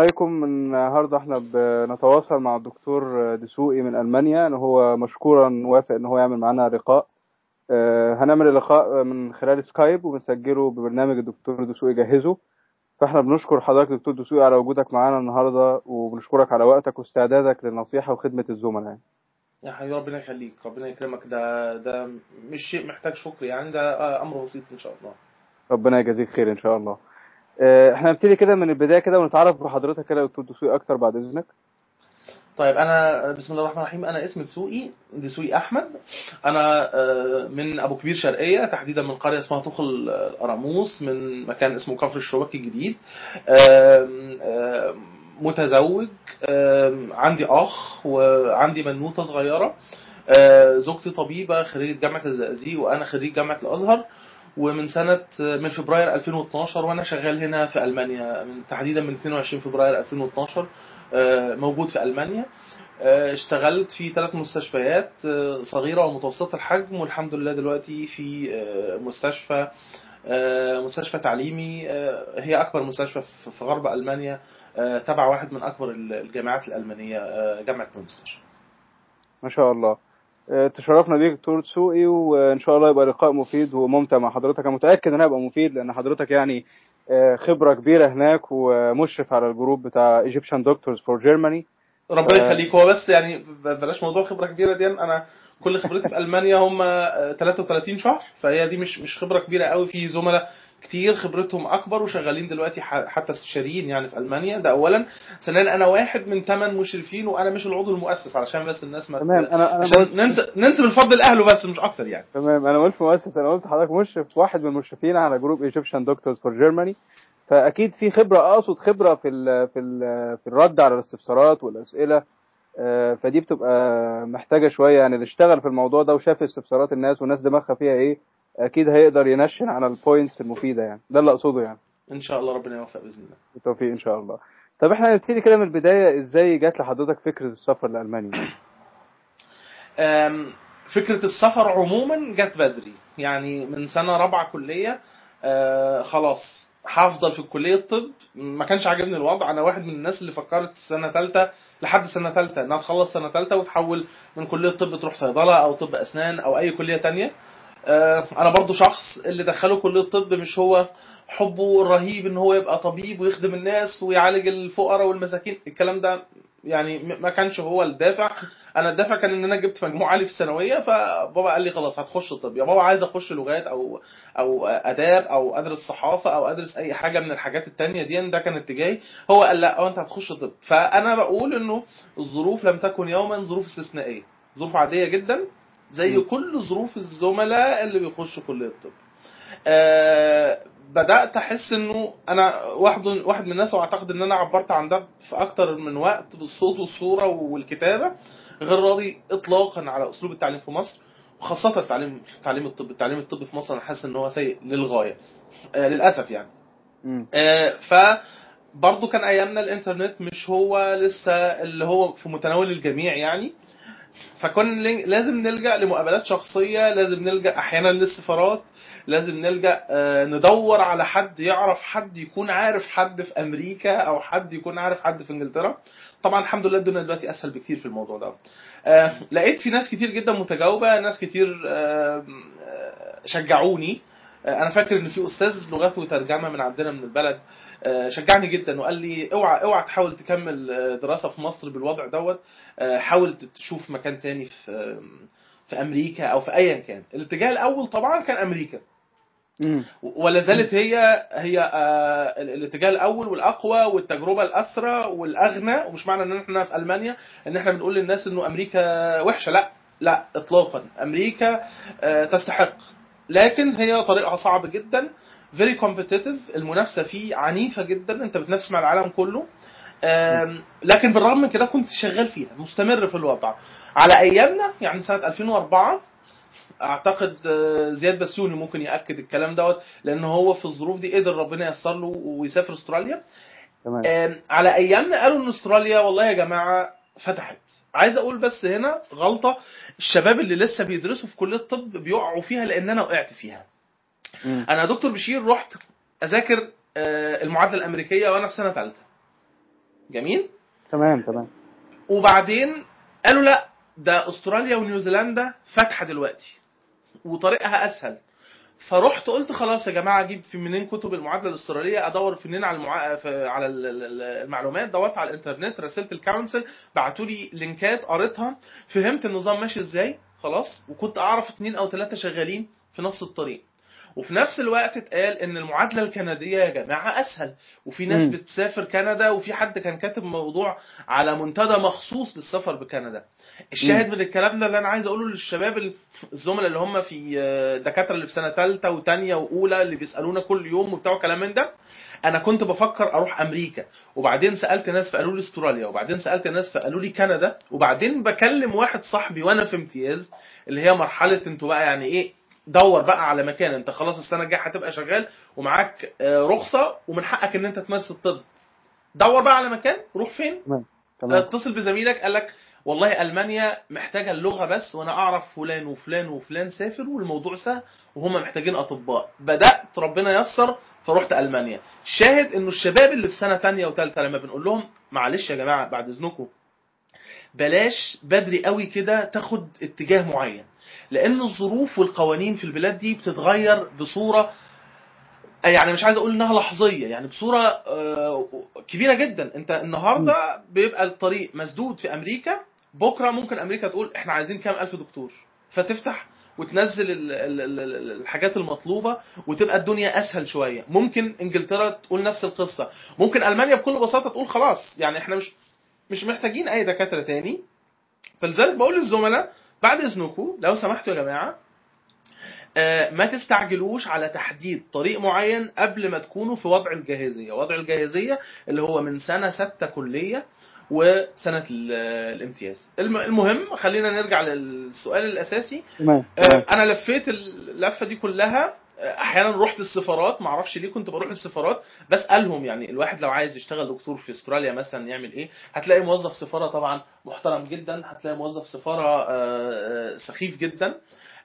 عليكم. النهارده إحنا بنتواصل مع الدكتور دسوقي من ألمانيا إن هو مشكورا وافق إن هو يعمل معانا لقاء. آه، هنعمل اللقاء من خلال سكايب وبنسجله ببرنامج الدكتور دسوقي جهزه. فاحنا بنشكر حضرتك دكتور دسوقي على وجودك معانا النهارده وبنشكرك على وقتك واستعدادك للنصيحة وخدمة الزملاء يعني. يا حبيبي ربنا يخليك ربنا يكرمك. ده ده مش شيء محتاج شكر يعني ده آه، أمر بسيط إن شاء الله. ربنا يجازيك خير إن شاء الله. إحنا هنبتدي كده من البداية كده ونتعرف بحضرتك كده دكتور دسوقي أكتر بعد إذنك. طيب أنا بسم الله الرحمن الرحيم. أنا اسمي دسوقي دسوقي أحمد. أنا آه، من أبو كبير شرقية تحديدا من قرية اسمها طخل القراموس من مكان اسمه كفر الشباك الجديد. متزوج عندي أخ وعندي بنوتة صغيرة. آه، زوجتي طبيبة خريجة جامعة الزقازيق وأنا خريج جامعة الأزهر. ومن سنة من فبراير 2012 وأنا شغال هنا في ألمانيا من تحديدا من 22 فبراير 2012 آه، موجود في ألمانيا. آه، اشتغلت في ثلاث مستشفيات آه، صغيرة ومتوسطة الحجم والحمد لله دلوقتي في مستشفى مستشفى تعليمي هي أكبر مستشفى في- غرب ألمانيا تبع واحد من أكبر الجامعات الألمانية جامعة مونستر. ما شاء الله. تشرفنا بيك دكتور دسوقي وإن شاء الله يبقى لقاء مفيد وممتع مع حضرتك. أنا متأكد انه هيبقى مفيد لأن حضرتك يعني آه، خبرة كبيرة هناك ومشرف على الجروب بتاع Egyptian Doctors for Germany. ربنا آه. يخليك. هو بس يعني بلاش موضوع خبرة كبيرة دي. أنا كل خبرتي في ألمانيا هم آه، 33 شهر فهي دي مش مش خبرة كبيرة قوي. في زملاء كتير خبرتهم أكبر وشغالين دلوقتي حتى استشاريين يعني في ألمانيا. ده اولا. ثانيا أنا واحد من ثمان مشرفين وأنا مش العضو المؤسس علشان بس الناس ما تمام. أنا أنا عشان قلت ننسب ننسب الفضل لاهله بس مش أكتر يعني. تمام. أنا قلت مؤسس أنا قلت حضرتك مشرف واحد من المشرفين على group Egyptian Doctors for Germany. فأكيد في خبرة أقصد خبرة في ال في ال في الرد على الاستفسارات والأسئلة. آه، فدي بتبقى محتاجة شوية يعني. اللي اشتغل في الموضوع ده وشاف استفسارات الناس والناس دماغها فيها إيه أكيد هيقدر ينشن على ال points المفيدة يعني. ده اللي أقصده يعني. إن شاء الله ربنا يوفق بإذن الله. بالتوفيق إن شاء الله. طب إحنا هنبتدي كده من البداية إزاي جات لحضرتك فكرة السفر لألمانيا؟ أم، فكرة السفر عموما جت بدري. يعني من سنة رابعة كلية آه، خلاص هفضل في كلية طب ما كانش عاجبني الوضع. أنا واحد من الناس اللي فكرت سنة ثالثة لحد سنة ثالثة إنها تخلص سنة ثالثة وتحول من كلية طب تروح صيدلة أو طب أسنان أو أي كلية تانية. أنا برضو شخص اللي دخله كلية طب مش هو حبه الرهيب إن هو يبقى طبيب ويخدم الناس ويعالج الفقراء والمساكين. الكلام ده يعني ما كانش هو الدافع. أنا الدافع كان إن أنا جبت مجموع عالي في الثانوية فبابا قال لي خلاص هتخش طب يا بابا عايز أخش لغات أو أو آداب أو أدرس صحافة أو أدرس أي حاجة من الحاجات التانية دي ده كان اتجاهي. هو قال لا هو أنت هتخش طب. فأنا بقول إنه الظروف لم تكن يوما ظروف استثنائية. ظروف عادية جدا زي م. كل ظروف الزملاء اللي بيخشوا كلية الطب. آه بدأت أحس إنه أنا واحد واحد من الناس وأعتقد إن أنا عبرت عن ده في أكتر من وقت بالصوت والصورة والكتابة غير راضي اطلاقا على أسلوب التعليم في مصر وخاصة التعليم تعليم الطب. التعليم الطبي في مصر أنا حاسس إن هو سيء للغاية. آه للأسف يعني. آه، ف برضه كان أيامنا الإنترنت مش هو لسه اللي هو في متناول الجميع يعني. فكنا ل- لازم نلجأ لمقابلات شخصية لازم نلجأ أحيانا للسفارات لازم نلجأ آه، ندور على حد يعرف حد يكون عارف حد في أمريكا أو حد يكون عارف حد في إنجلترا. طبعا الحمد لله الدنيا دلوقتي أسهل بكتير في الموضوع ده. آه، لقيت في ناس كتير جدا متجاوبة ناس كتير آه، شجعوني. أنا فاكر إن في أستاذ لغات وترجمة من عندنا من البلد شجعني جدا وقال لي اوعى اوعى تحاول تكمل آه، دراسة في مصر بالوضع دوت. آه، حاول تشوف مكان تاني في في أمريكا أو في ايا كان. الاتجاه الأول طبعا كان أمريكا. ولا زالت هي هي آه، الاتجاه الأول والأقوى والتجربة الاسرى والأغنى. ومش معنى إن إحنا في ألمانيا إن إحنا بنقول للناس إنه أمريكا وحشة. لا لا اطلاقا. أمريكا آه، تستحق. لكن هي طريقها صعب جدا. very competitive المنافسة فيه عنيفة جدا. أنت بتنافس مع العالم كله. لكن بالرغم من كده كنت شغال فيها. مستمر في الوضع. على أيامنا يعني سنة 2004 أعتقد آه، زياد بسيوني ممكن يأكد الكلام دوت لأن هو في الظروف دي قدر ربنا ييسر له ويسافر أستراليا. تمام. على أيامنا قالوا إن أستراليا والله يا جماعة فتحت. عايز أقول بس هنا غلطة. الشباب اللي لسه بيدرسوا في كلية الطب بيقعوا فيها لأن أنا وقعت فيها. مم. أنا دكتور بشير رحت أذاكر آه، المعادلة الأمريكية وأنا في سنة ثالثه جميل؟ تمام تمام. وبعدين قالوا لا ده أستراليا ونيوزيلندا فاتحة دلوقتي وطريقها أسهل. فرحت قلت خلاص يا جماعة أجيب في منين كتب المعادلة الأسترالية؟ أدور في منين على المع... في... على ال- ال- ال- المعلومات؟ دورت على الإنترنت رسلت ال council بعتوا لي لينكات قريتها فهمت النظام ماشي إزاي خلاص. وكنت أعرف اتنين أو ثلاثة شغالين في نفس الطريق. وفي نفس الوقت اتقال إن المعادلة الكندية يا جماعة أسهل. وفي ناس مم. بتسافر كندا وفي حد كان كاتب موضوع على منتدى مخصوص للسفر بكندا. الشاهد من الكلام ده اللي أنا عايز أقوله للشباب ال- الزملاء اللي هم في آه، دكاترة اللي في سنة ثالثه وثانيه وأولى اللي بيسألونا كل يوم وبتاع كلام من ده. أنا كنت بفكر أروح أمريكا وبعدين سألت ناس فقالوا لي أستراليا وبعدين سألت ناس فقالوا لي كندا وبعدين بكلم واحد صاحبي وأنا في امتياز اللي هي مرحلة أنتوا بقى يعني إيه دور بقى على مكان انت خلاص السنة الجاية هتبقى شغال ومعاك آه، رخصة ومن حقك إن أنت تمارس الطب. دور بقى على مكان روح فين؟ تمام. اتصل بزميلك قال لك والله ألمانيا محتاجة اللغة بس وأنا أعرف فلان وفلان وفلان سافر والموضوع سهل وهم محتاجين أطباء. بدأت ربنا يسر فرحت ألمانيا. الشاهد إنه الشباب اللي في سنة تانية وثالثه لما بنقول لهم معلش يا جماعة بعد إذنكم بلاش بدري قوي كده تاخد اتجاه معين. لأن الظروف والقوانين في البلاد دي بتتغير بصورة يعني مش عايز أقول إنها لحظية يعني بصورة آه، كبيرة جدا. أنت النهارده بيبقى الطريق مسدود في أمريكا بكرة ممكن أمريكا تقول إحنا عايزين كام ألف دكتور فتفتح وتنزل ال- ال- ال- ال- الحاجات المطلوبة وتبقى الدنيا أسهل شوية. ممكن إنجلترا تقول نفس القصة. ممكن ألمانيا بكل بساطة تقول خلاص يعني إحنا مش مش محتاجين أي دكاترة تاني. فلذلك بقول للزملاء بعد إذنكم لو سمحتوا يا جماعة آه، ما تستعجلوش على تحديد طريق معين قبل ما تكونوا في وضع الجاهزية، وضع الجاهزية اللي هو من سنة ستة كلية وسنة ال- الامتياز. الم- المهم خلينا نرجع للسؤال الأساسي. آه، أنا لفيت اللفة دي كلها أحيانا رحت السفارات ما أعرفش ليه كنت بروح السفارات بسالهم يعني الواحد لو عايز يشتغل دكتور في أستراليا مثلا يعمل إيه؟ هتلاقي موظف سفارة طبعا محترم جدا هتلاقي موظف سفارة آه، آه، سخيف جدا.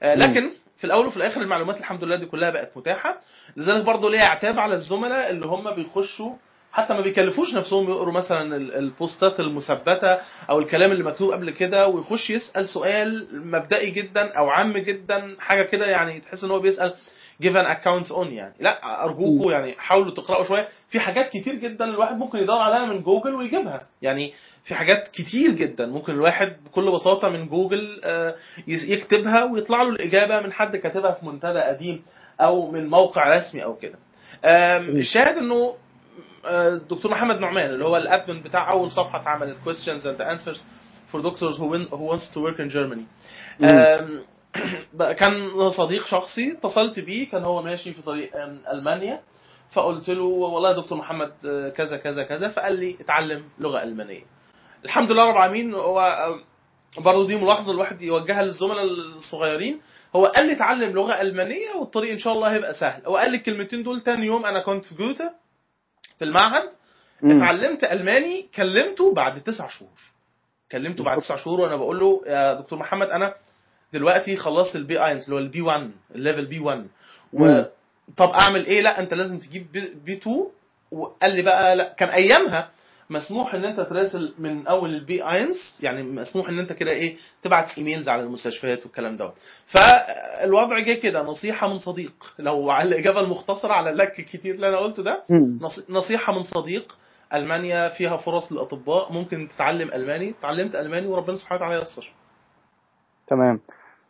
آه، لكن في الأول وفي الآخر المعلومات الحمد لله دي كلها بقت متاحة. لذلك برضه ليا عتاب على الزملاء اللي هم بيخشوا حتى ما بيكلفوش نفسهم يقروا مثلا ال- البوستات المثبتة أو الكلام اللي مكتوب قبل كده ويخش يسأل سؤال مبدئي جدا أو عام جدا حاجة كده يعني تحس إن هو بيسأل. An account on يعني. لا ارجوكم يعني حاولوا تقرأوا شوية. في حاجات كتير جدا الواحد ممكن يدور عليها من جوجل ويجيبها. يعني في حاجات كتير جدا ممكن الواحد بكل بساطة من جوجل آه، يكتبها ويطلع له الإجابة من حد كاتبها في منتدى قديم أو من موقع رسمي أو كده. الشاهد إنه آه، الدكتور محمد نعمان اللي هو الأدمن بتاع أول صفحة اتعملت questions and answers for doctors who, win, who wants to work in Germany. آم، بقى كان صديق شخصي اتصلت بيه كان هو ماشي في طريق ألمانيا. فقلت له والله يا دكتور محمد آه، كذا كذا كذا. فقال لي اتعلم لغة ألمانية. الحمد لله رب العالمين هو برضه دي ملاحظة الواحد يوجهها للزملاء الصغيرين. هو قال لي اتعلم لغة ألمانية والطريق إن شاء الله هيبقى سهل. هو قال لي الكلمتين دول تاني يوم أنا كنت في جوتا في المعهد. اتعلمت ألماني كلمته بعد تسع شهور. كلمته بعد تسع شهور وأنا بقول له يا دكتور محمد أنا دلوقتي خلصت ال B eins اللي هو ال B 1 ال level B 1 و. طب أعمل إيه؟ لأ أنت لازم تجيب B 2 وقال لي بقى لأ كان أيامها مسموح إن أنت تراسل من أول ال B eins يعني مسموح إن أنت كده إيه تبعت emails على المستشفيات والكلام دوت. فالوضع جه كده نصيحة من صديق. لو على الإجابة المختصرة على اللك الكتير اللي أنا قلته ده مم. نص- نصيحة من صديق. ألمانيا فيها فرص للأطباء ممكن تتعلم ألماني. تعلمت ألماني وربنا سبحانه وتعالى ييسر. تمام.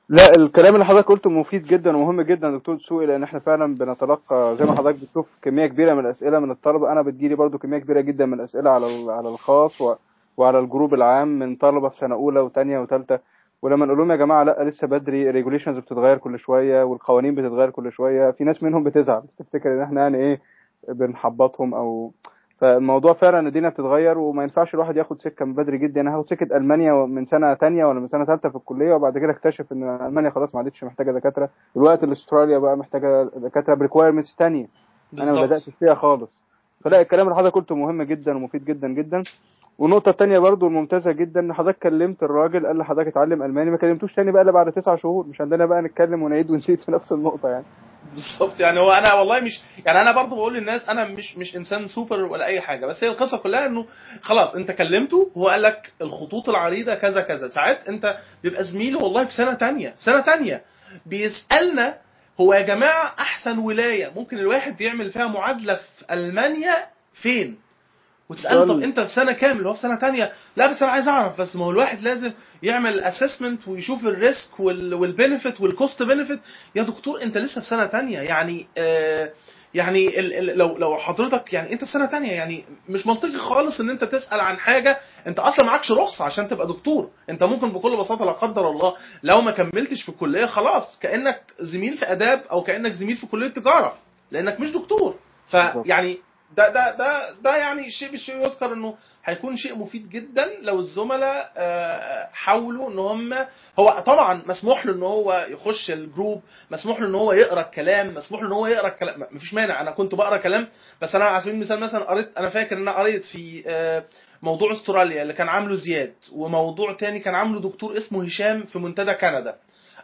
لا الكلام اللي حضرتك قلته مفيد جدا ومهم جدا دكتور دسوقي لأن إحنا فعلا بنتلقى زي ما حضرتك بتشوف كمية كبيرة من الأسئلة من الطلبة أنا بتجيلي برضو كمية كبيرة جدا من الأسئلة على على الخاص. وعلى ال group العام من طلبة في سنة أولى وثانيه وثالثه ولما نقول لهم يا جماعة لا لسه بدري ال regulations بتتغير كل شوية والقوانين بتتغير كل شوية في ناس منهم بتزعل تفتكر إن إحنا يعني إيه بنحبطهم أو فالموضوع فعلا الدنيا بتتغير وما ينفعش الواحد ياخد سكة من بدري جدا. أنا هاخد سكة ألمانيا من سنة تانية ولا من سنة ثالثه في الكلية وبعد كده اكتشف إن ألمانيا خلاص ما عادتش محتاجة دكاترة. الوقت اللي استراليا بقى محتاجة دكاترة ب requirements تانية. أنا ما بدأتش فيها خالص. فلا الكلام اللي حضرتك قلته مهم جدا ومفيد جدا جدا. والنقطة التانية برضو الممتازة جدا إن حضرتك كلمت الراجل قال لحضرتك اتعلم ألماني ما كلمتوش تاني بقى إلا بعد تسع شهور. مش عندنا بقى نتكلم ونعيد ونزيد في نفس النقطة يعني. بالظبط يعني هو أنا والله مش يعني أنا برضو بقول للناس أنا مش مش إنسان سوبر ولا أي حاجة بس هي القصة كلها إنه خلاص أنت كلمته هو قال لك الخطوط العريضة كذا كذا ساعات أنت بيبقى زميله والله في سنة تانية سنة تانية بيسألنا هو يا جماعة أحسن ولاية ممكن الواحد يعمل فيها معادلة في ألمانيا فين؟ وتساله طب. أنت في سنة كامل هو في سنة تانية. لا بس أنا عايز أعرف بس ما هو الواحد لازم يعمل assessment ويشوف ال risk وال benefit وال cost benefit يا دكتور أنت لسه في سنة تانية. يعني آه يعني ال ال لو لو حضرتك يعني أنت في سنة تانية يعني مش منطقي خالص إن أنت تسأل عن حاجة أنت أصلا معكش رخصه عشان تبقى دكتور. أنت ممكن بكل بساطة لا قدر الله لو ما كملتش في الكلية خلاص كأنك زميل في آداب أو كأنك زميل في كلية تجارة لأنك مش دكتور. فيعني ده ده ده ده يعني شيء بالشيء يذكر إنه هيكون شيء مفيد جدا لو الزملاء آه، حاولوا ان هم هو طبعا مسموح له إن هو يخش الجروب مسموح له إن هو يقرأ الكلام مسموح له إن هو يقرأ الكلام مفيش مانع أنا كنت بقرأ كلام بس أنا على سبيل المثال مثلا قريت أنا فاكر إن أنا قريت في آه، موضوع أستراليا اللي كان عامله زياد وموضوع تاني كان عامله دكتور اسمه هشام في منتدى كندا.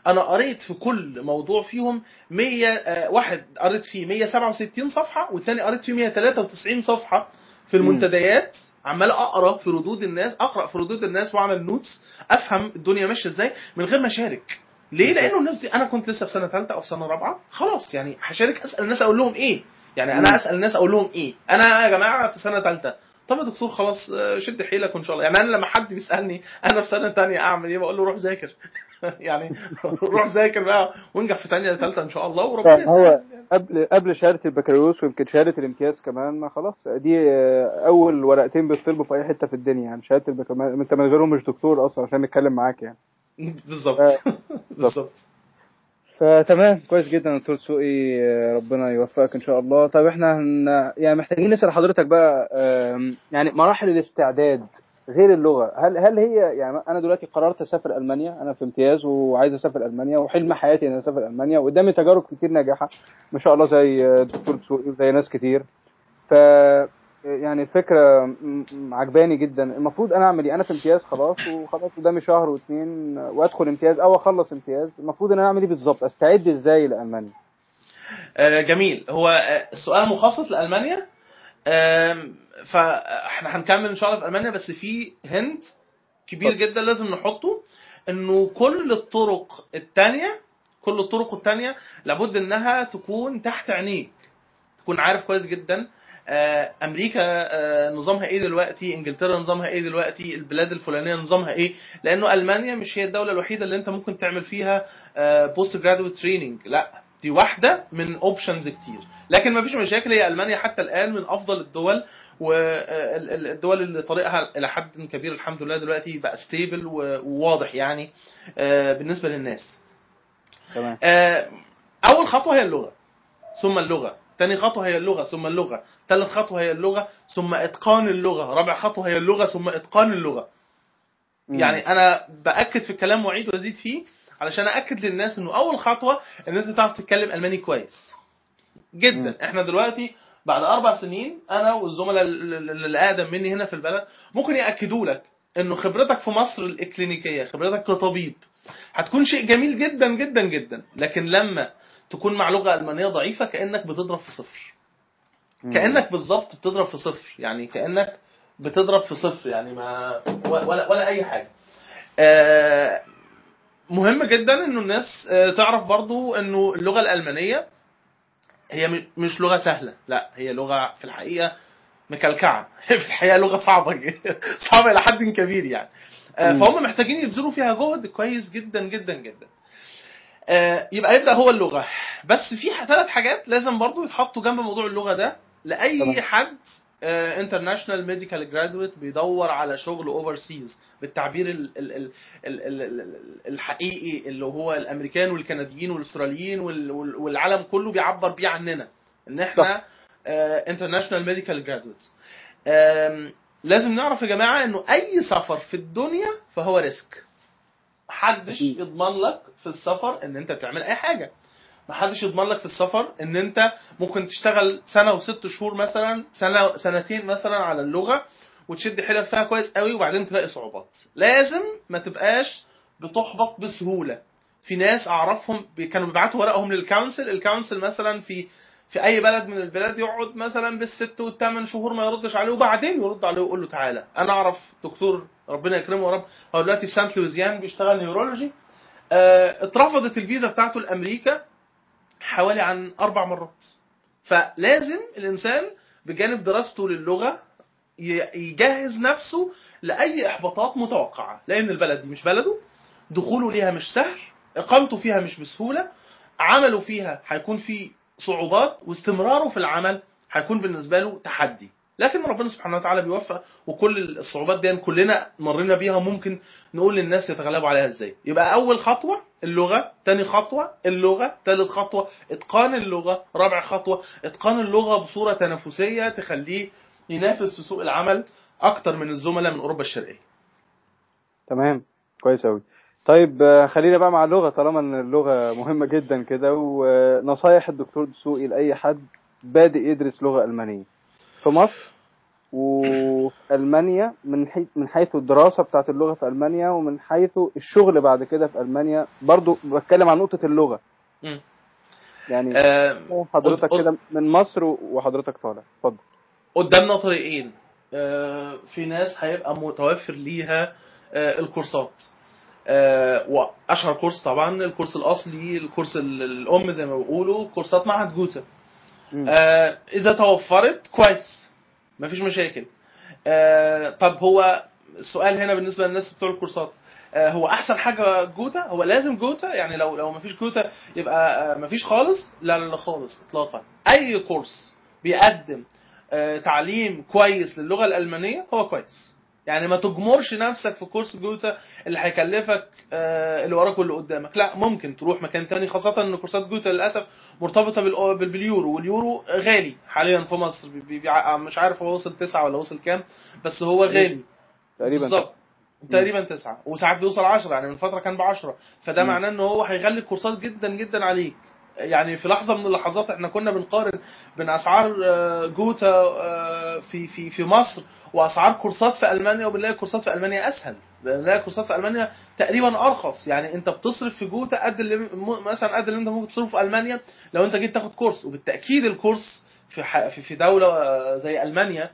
أنا قريت في كل موضوع فيهم 100 آه، واحد قريت فيه 167 صفحة والتاني قريت فيه 193 صفحة في المنتديات. عمال أقرأ في ردود الناس أقرأ في ردود الناس وأعمل نوتس أفهم الدنيا ماشية إزاي من غير ما أشارك. ليه؟ لأنه الناس دي أنا كنت لسه في سنة ثالثه أو في سنة رابعة خلاص يعني هشارك أسأل الناس أقول لهم إيه؟ يعني أنا. أسأل الناس أقول لهم إيه؟ أنا يا جماعة في سنة ثالثه طب يا دكتور خلاص آه، شد حيلك وإن شاء الله. يعني أنا لما حد بيسألني أنا في سنة ثانية أعمل إيه؟ بقول له روح ذاكر. يعني روح ذاكر بقى وانجح في ثانية ثالثه إن شاء الله وربنا هو قبل قبل شهادة البكالوريوس ويمكن شهادة الامتياز كمان ما خلاص. دي آه، أول ورقتين بيطلبوا في أي حتة في الدنيا. يعني شهادة البكالوريوس أنت من غيرهم مش دكتور أصلا عشان نتكلم معاك يعني. بالظبط. آه، بالظبط. فتمام كويس جدا يا دكتور سوقي. آه، ربنا يوفقك إن شاء الله. طيب إحنا هن... يعني محتاجين نسأل حضرتك بقى يعني مراحل الاستعداد غير اللغة. هل هل هي يعني أنا دلوقتي قررت أسافر ألمانيا أنا في امتياز وعايز أسافر ألمانيا وحلم حياتي ان أسافر ألمانيا وقدامي تجارب كتير ناجحة ما شاء الله زي دكتور سوقي وزي ناس كتير. ف يعني م- عجباني جدا. المفروض أنا أعمل إيه؟ أنا في امتياز خلاص وخلاص قدامي شهر واثنين وأدخل امتياز أو أخلص امتياز. المفروض إن أنا أعمل إيه بالظبط؟ أستعد إزاي لألمانيا؟ آه، جميل. هو آه، السؤال مخصص لألمانيا. فإحنا هنكمل إن شاء الله في ألمانيا بس في هند كبير. جدا لازم نحطه إنه كل الطرق التانية كل الطرق التانية لابد إنها تكون تحت عينيك تكون عارف كويس جدا آه، أمريكا آه، نظامها إيه دلوقتي؟ إنجلترا نظامها إيه دلوقتي؟ البلاد الفلانية نظامها إيه؟ لأنه ألمانيا مش هي الدولة الوحيدة اللي أنت ممكن تعمل فيها post graduate training لا دي واحدة من options كتير. لكن ما فيش مشاكل هي ألمانيا حتى الآن من أفضل الدول والدول اللي طريقها إلى حد كبير الحمد لله دلوقتي بقى stable وواضح يعني آه، بالنسبة للناس. تمام. آه، أول خطوة هي اللغة. ثم اللغة. تاني خطوة هي اللغة ثم اللغة. ثالث خطوة هي اللغة ثم إتقان اللغة. رابع خطوة هي اللغة ثم إتقان اللغة. مم. يعني أنا بأكد في الكلام واعيد وأزيد فيه علشان اكد للناس إنه أول خطوة إن أنت تعرف تتكلم ألماني كويس. جدا. مم. إحنا دلوقتي بعد أربع سنين أنا والزملاء ال- ال- اللي أقدم مني هنا في البلد ممكن يأكدوا لك إنه خبرتك في مصر الإكلينيكية خبرتك كطبيب هتكون شيء جميل جدا جدا جدا. لكن لما تكون مع لغة ألمانية ضعيفة كأنك بتضرب في صفر. كأنك بالظبط بتضرب في صفر. يعني كأنك بتضرب في صفر. يعني ما ولا ولا أي حاجة. آه، مهم جدا إنه الناس آه، تعرف برضو إنه اللغة الألمانية هي مش لغة سهلة. لا هي لغة في الحقيقة مكلكعة. هي في الحقيقة لغة صعبة جدا. صعبة إلى حد كبير يعني. آه،. فهم محتاجين يبذلوا فيها جهد كويس جدا جدا جدا. يبقى يبدا هو اللغة. بس في ثلاث حاجات لازم برضو يتحطوا جنب موضوع اللغة ده. لأي. حد international medical graduate بيدور على شغل overseas بالتعبير ال ال ال ال ال ال الحقيقي اللي هو الأمريكان والكنديين والأستراليين وال- وال- والعالم كله بيعبر بيه عننا. إن إحنا international medical graduates لازم نعرف يا جماعة إنه أي سفر في الدنيا فهو risk محدش. يضمن لك في السفر إن أنت تعمل أي حاجة. محدش يضمن لك في السفر إن أنت ممكن تشتغل سنة وست شهور مثلا سنة سنتين مثلا على اللغة وتشد حيلك فيها كويس قوي وبعدين تلاقي صعوبات. لازم ما تبقاش بتحبط بسهولة. في ناس أعرفهم كانوا بيبعتوا ورقهم لل council ال council مثلا في في أي بلد من البلاد يقعد مثلا بالست والثمان شهور ما يردش عليه وبعدين يرد عليه ويقول له تعالى. أنا أعرف دكتور ربنا يكرمه يا رب هو دلوقتي في سانت لويزيان بيشتغل neurology. آه، اترفضت الفيزا بتاعته لأمريكا حوالي عن أربع مرات. فلازم الإنسان بجانب دراسته للغة يجهز نفسه لأي إحباطات متوقعة لأن البلد دي مش بلده دخوله ليها مش سهل إقامته فيها مش بسهولة عمله فيها هيكون فيه صعوبات واستمراره في العمل هيكون بالنسبة له تحدي. لكن ربنا سبحانه وتعالى بيوفق وكل الصعوبات دي كلنا مرينا بيها ممكن نقول للناس يتغلبوا عليها إزاي. يبقى أول خطوة اللغة تاني خطوة اللغة ثالث خطوة إتقان اللغة رابع خطوة إتقان اللغة بصورة تنافسية تخليه ينافس في سوق العمل أكتر من الزملاء من أوروبا الشرقية. تمام. كويس أوي. طيب آه، خلينا بقى مع اللغة طالما إن اللغة مهمة جدا كده ونصايح الدكتور دسوقي لأي حد بادئ يدرس لغة ألمانية. في مصر وفي ألمانيا من حيث من حيث الدراسة بتاعت اللغة في ألمانيا ومن حيث الشغل بعد كده في ألمانيا. برضو بتكلم عن نقطة اللغة. مم. يعني آه، حضرتك كده من مصر وحضرتك طالع. اتفضل. قدامنا طريقين آه، في ناس هيبقى متوفر ليها الكورسات. وأشهر كورس طبعا الكورس الأصلي الكورس ال- الأم زي ما بيقولوا كورسات معهد جوتا. آه، إذا توفرت كويس. مفيش مشاكل. آه، طب هو السؤال هنا بالنسبة للناس بتوع الكورسات. آه، هو أحسن حاجة جوتا؟ هو لازم جوتا؟ يعني لو لو مفيش جوتا يبقى آه، مفيش خالص؟ لا لا خالص اطلاقا. أي كورس بيقدم آه، تعليم كويس للغة الألمانية هو كويس. يعني ما تجبرش نفسك في كورس جوتا اللي هيكلفك آه، اللي وراك واللي قدامك. لا ممكن تروح مكان تاني خاصة إن كورسات جوتا للأسف مرتبطة بالأو- بال- باليورو واليورو غالي حاليا في مصر. بيع- مش عارف هو وصل تسعة ولا وصل كام بس هو غالي. تقريبا. بالظبط. تقريبا تسعة. وساعات بيوصل 10 يعني من فترة كان ب 10 فده. معناه إن هو هيغلي الكورسات جدا جدا عليك. يعني في لحظة من اللحظات إحنا كنا بنقارن بين أسعار آه، جوتا آه، في في في مصر وأسعار كورسات في ألمانيا وبنلاقي كورسات في ألمانيا أسهل. بنلاقي كورسات في ألمانيا تقريبا أرخص. يعني أنت بتصرف في جوتا قد اللي مثلا قد اللي أنت ممكن تصرفه في ألمانيا لو أنت جيت تاخد كورس. وبالتأكيد الكورس في في دولة آه، زي ألمانيا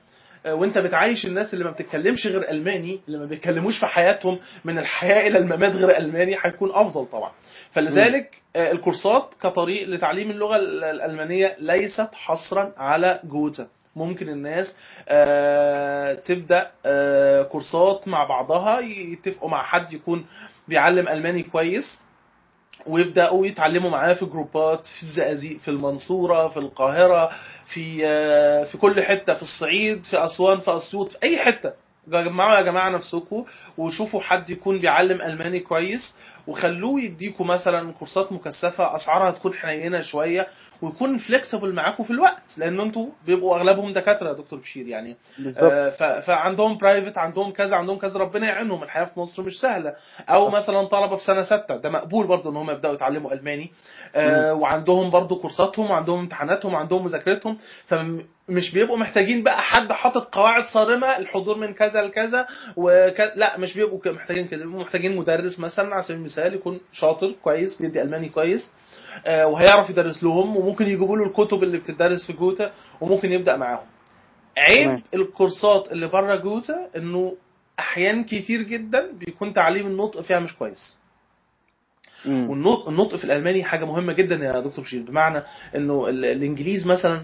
وانت بتعايش الناس اللي ما بتتكلمش غير ألماني اللي ما بيتكلموش في حياتهم من الحياة إلى الممات غير ألماني هيكون أفضل طبعا. فلذلك آه، الكورسات كطريق لتعليم اللغة ال- الألمانية ليست حصرا على جوتا. ممكن الناس آه، تبدأ آه، كورسات مع بعضها يتفقوا مع حد يكون بيعلم ألماني كويس. ويبدأوا يتعلموا معاه في جروبات في الزقازيق في المنصورة في القاهرة في آه، في كل حتة في الصعيد في أسوان في أسيوط في أي حتة. جمعوا يا جماعة نفسكم وشوفوا حد يكون بيعلم ألماني كويس وخلوه يديكوا مثلا كورسات مكثفة أسعارها تكون حنينة شوية ويكون flexible معاكم في الوقت لأن أنتوا بيبقوا أغلبهم دكاترة يا دكتور بشير يعني. آه، فعندهم private عندهم كذا عندهم كذا ربنا يعينهم الحياة في مصر مش سهلة. أو مثلا طلبة في سنة ستة ده مقبول برضه إن هم يبدأوا يتعلموا ألماني. آه، وعندهم برضه كورساتهم وعندهم امتحاناتهم وعندهم مذاكرتهم. فمش بيبقوا محتاجين بقى حد حاطط قواعد صارمة الحضور من كذا لكذا وك... لا مش بيبقوا محتاجين كده بيبقوا محتاجين مدرس مثلا على سبيل المثال يكون شاطر كويس بيدي ألماني كويس آه، وهيعرف يدرس لهم وممكن يجيبوا له الكتب اللي بتدرس في جوتا وممكن يبدأ معاهم عيب. الكورسات اللي بره جوتا إنه أحيان كتير جدا بيكون تعليم النطق فيها مش كويس. والنطق النطق في الألماني حاجة مهمة جدا يا دكتور بشير بمعنى إنه ال- الإنجليز مثلا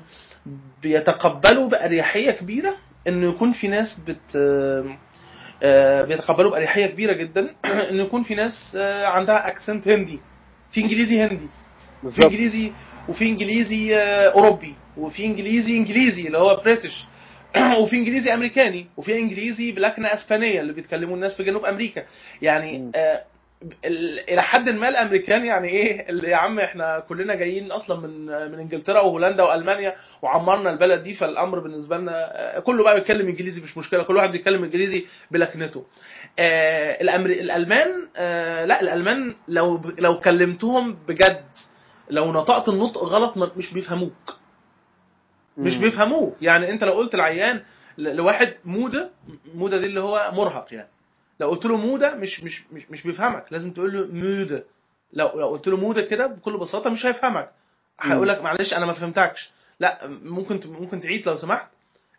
بيتقبلوا بأريحية كبيرة إنه يكون في ناس بت آه، بيتقبلوا بأريحية كبيرة جدا إنه يكون في ناس آه، عندها accent هندي. في إنجليزي هندي. في إنجليزي وفي إنجليزي آه، أوروبي وفي إنجليزي إنجليزي اللي هو British وفي إنجليزي أمريكاني وفي إنجليزي بلكنه اسبانيه اللي بيتكلموا الناس في جنوب أمريكا. يعني. آه إلى حد ما الأمريكان يعني إيه اللي يا عم إحنا كلنا جايين أصلا من من إنجلترا وهولندا وألمانيا وعمرنا البلد دي فالأمر بالنسبة لنا كله بقى بيتكلم إنجليزي مش مشكلة كل واحد بيتكلم إنجليزي بلكنته. آه الأمر... الألمان آه لا الألمان لو لو كلمتهم بجد لو نطقت النطق غلط مش بيفهموك. مش. بيفهموه يعني أنت لو قلت العيان لواحد موده موده دي اللي هو مرهق يعني. لو قلت له مودة مش مش مش, مش بيفهمك. لازم تقول له مودة. لو لو قلت له مودك كده بكل بساطة مش هيفهمك. هيقول لك معلش أنا ما فهمتكش. لا ممكن ممكن تعيد لو سمحت.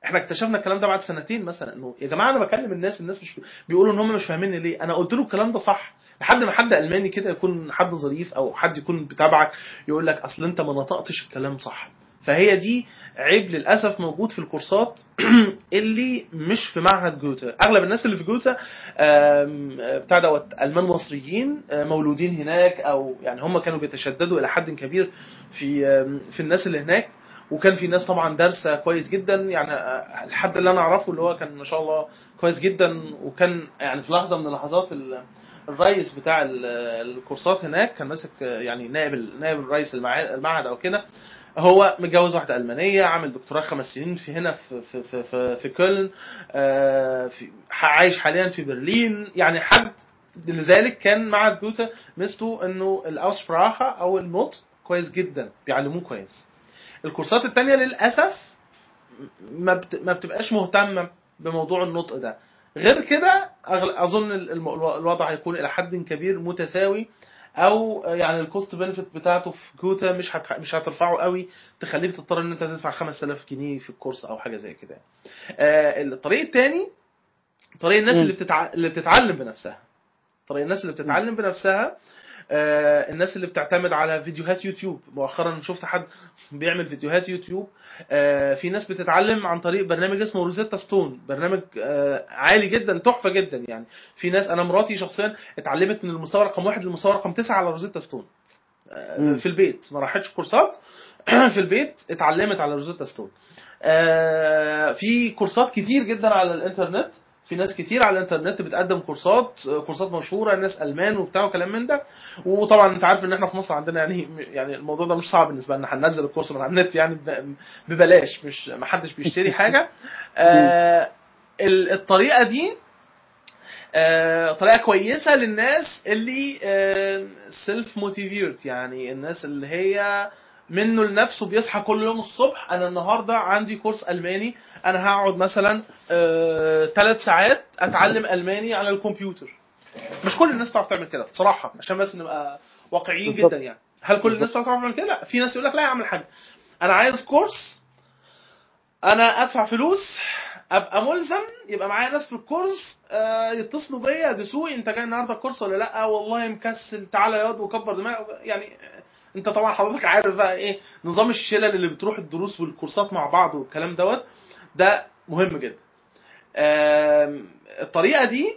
إحنا اكتشفنا الكلام ده بعد سنتين مثلا. إنه يا جماعة أنا بكلم الناس الناس مش بيقولوا إن هم مش فاهميني ليه. أنا قلت له الكلام ده صح. لحد ما حد ألماني كده يكون حد ظريف أو حد يكون بتابعك يقول لك أصل أنت ما نطقتش الكلام صح. فهي دي عيب للأسف موجود في الكورسات اللي مش في معهد جوتا. أغلب الناس اللي في جوتا آم، بتاع دوت ألمان مصريين آه، مولودين هناك أو يعني هم كانوا بيتشددوا إلى حد كبير في في الناس اللي هناك. وكان في ناس طبعا دارسة كويس جدا يعني آه، الحد اللي أنا أعرفه اللي هو كان ما شاء الله كويس جدا. وكان يعني في لحظة من اللحظات ال- الرئيس بتاع ال- الكورسات هناك كان ماسك آه، يعني نائب نائب الرئيس المع- المعهد أو كده. هو متجوز واحدة ألمانية عامل دكتوراه خمس سنين في هنا في في في في, في كولن آه، عايش حاليا في برلين. يعني حد لذلك كان معهد جوتا ميزته إنه الأوسبراخة أو النطق كويس جدا بيعلموه كويس. الكورسات التانية للأسف ما ما بتبقاش مهتمة بموضوع النطق ده. غير كده الم- الوضع هيكون إلى حد كبير متساوي أو يعني ال cost benefit بتاعته في جوته مش هت- مش هترفعه قوي تخليك تضطر إن أنت تدفع 5000 جنيه في الكورس أو حاجة زي كده. آه، الطريق التاني طريق الناس. اللي بتتع... اللي بتتعلم بنفسها طريق الناس اللي بتتعلم بنفسها الناس اللي بتعتمد على فيديوهات يوتيوب. مؤخرا شفت حد بيعمل فيديوهات يوتيوب. آه، في ناس بتتعلم عن طريق برنامج اسمه Rosetta Stone. برنامج آه، عالي جدا تحفة جدا يعني. في ناس أنا مراتي شخصيا اتعلمت من المستوى رقم واحد للمستوى رقم تسعة على Rosetta Stone. آه،. في البيت. ما راحتش كورسات. في البيت اتعلمت على Rosetta Stone. آه، في كورسات كتير جدا على الإنترنت. في ناس كتير على الانترنت بتقدم كورسات آه، كورسات مشهوره ناس ألمان وبتاع وكلام من ده. وطبعا أنت عارف إن إحنا في مصر عندنا يعني يعني الموضوع ده مش صعب بالنسبة لنا. هننزل الكورس من على النت يعني ببلاش مش ما حدش بيشتري حاجة. آه، ال- الطريقة دي آه، طريقة كويسة للناس اللي self motiviert يعني الناس اللي هي منه لنفسه بيصحى كل يوم الصبح. أنا النهارده عندي كورس ألماني. أنا هقعد مثلا ثلاث ساعات أتعلم ألماني على الكمبيوتر. مش كل الناس تعرف تعمل كده بصراحة عشان بس نبقى واقعيين. جدا يعني. هل كل الناس تعرف تعمل كده؟ لا في ناس يقول لك لا يا عم الحاج. أنا عايز كورس أنا أدفع فلوس أبقى ملزم يبقى معايا ناس في الكورس آه، يتصلوا بيا دسوقي إنت جاي النهارده الكورس ولا لأ؟ والله مكسل تعالى ياض وكبر دماغك. يعني آه، انت طبعا حضرتك عارف بقى إيه نظام الشلل اللي بتروح الدروس والكورسات مع بعض والكلام دوت؟ ده مهم جدا. الطريقة دي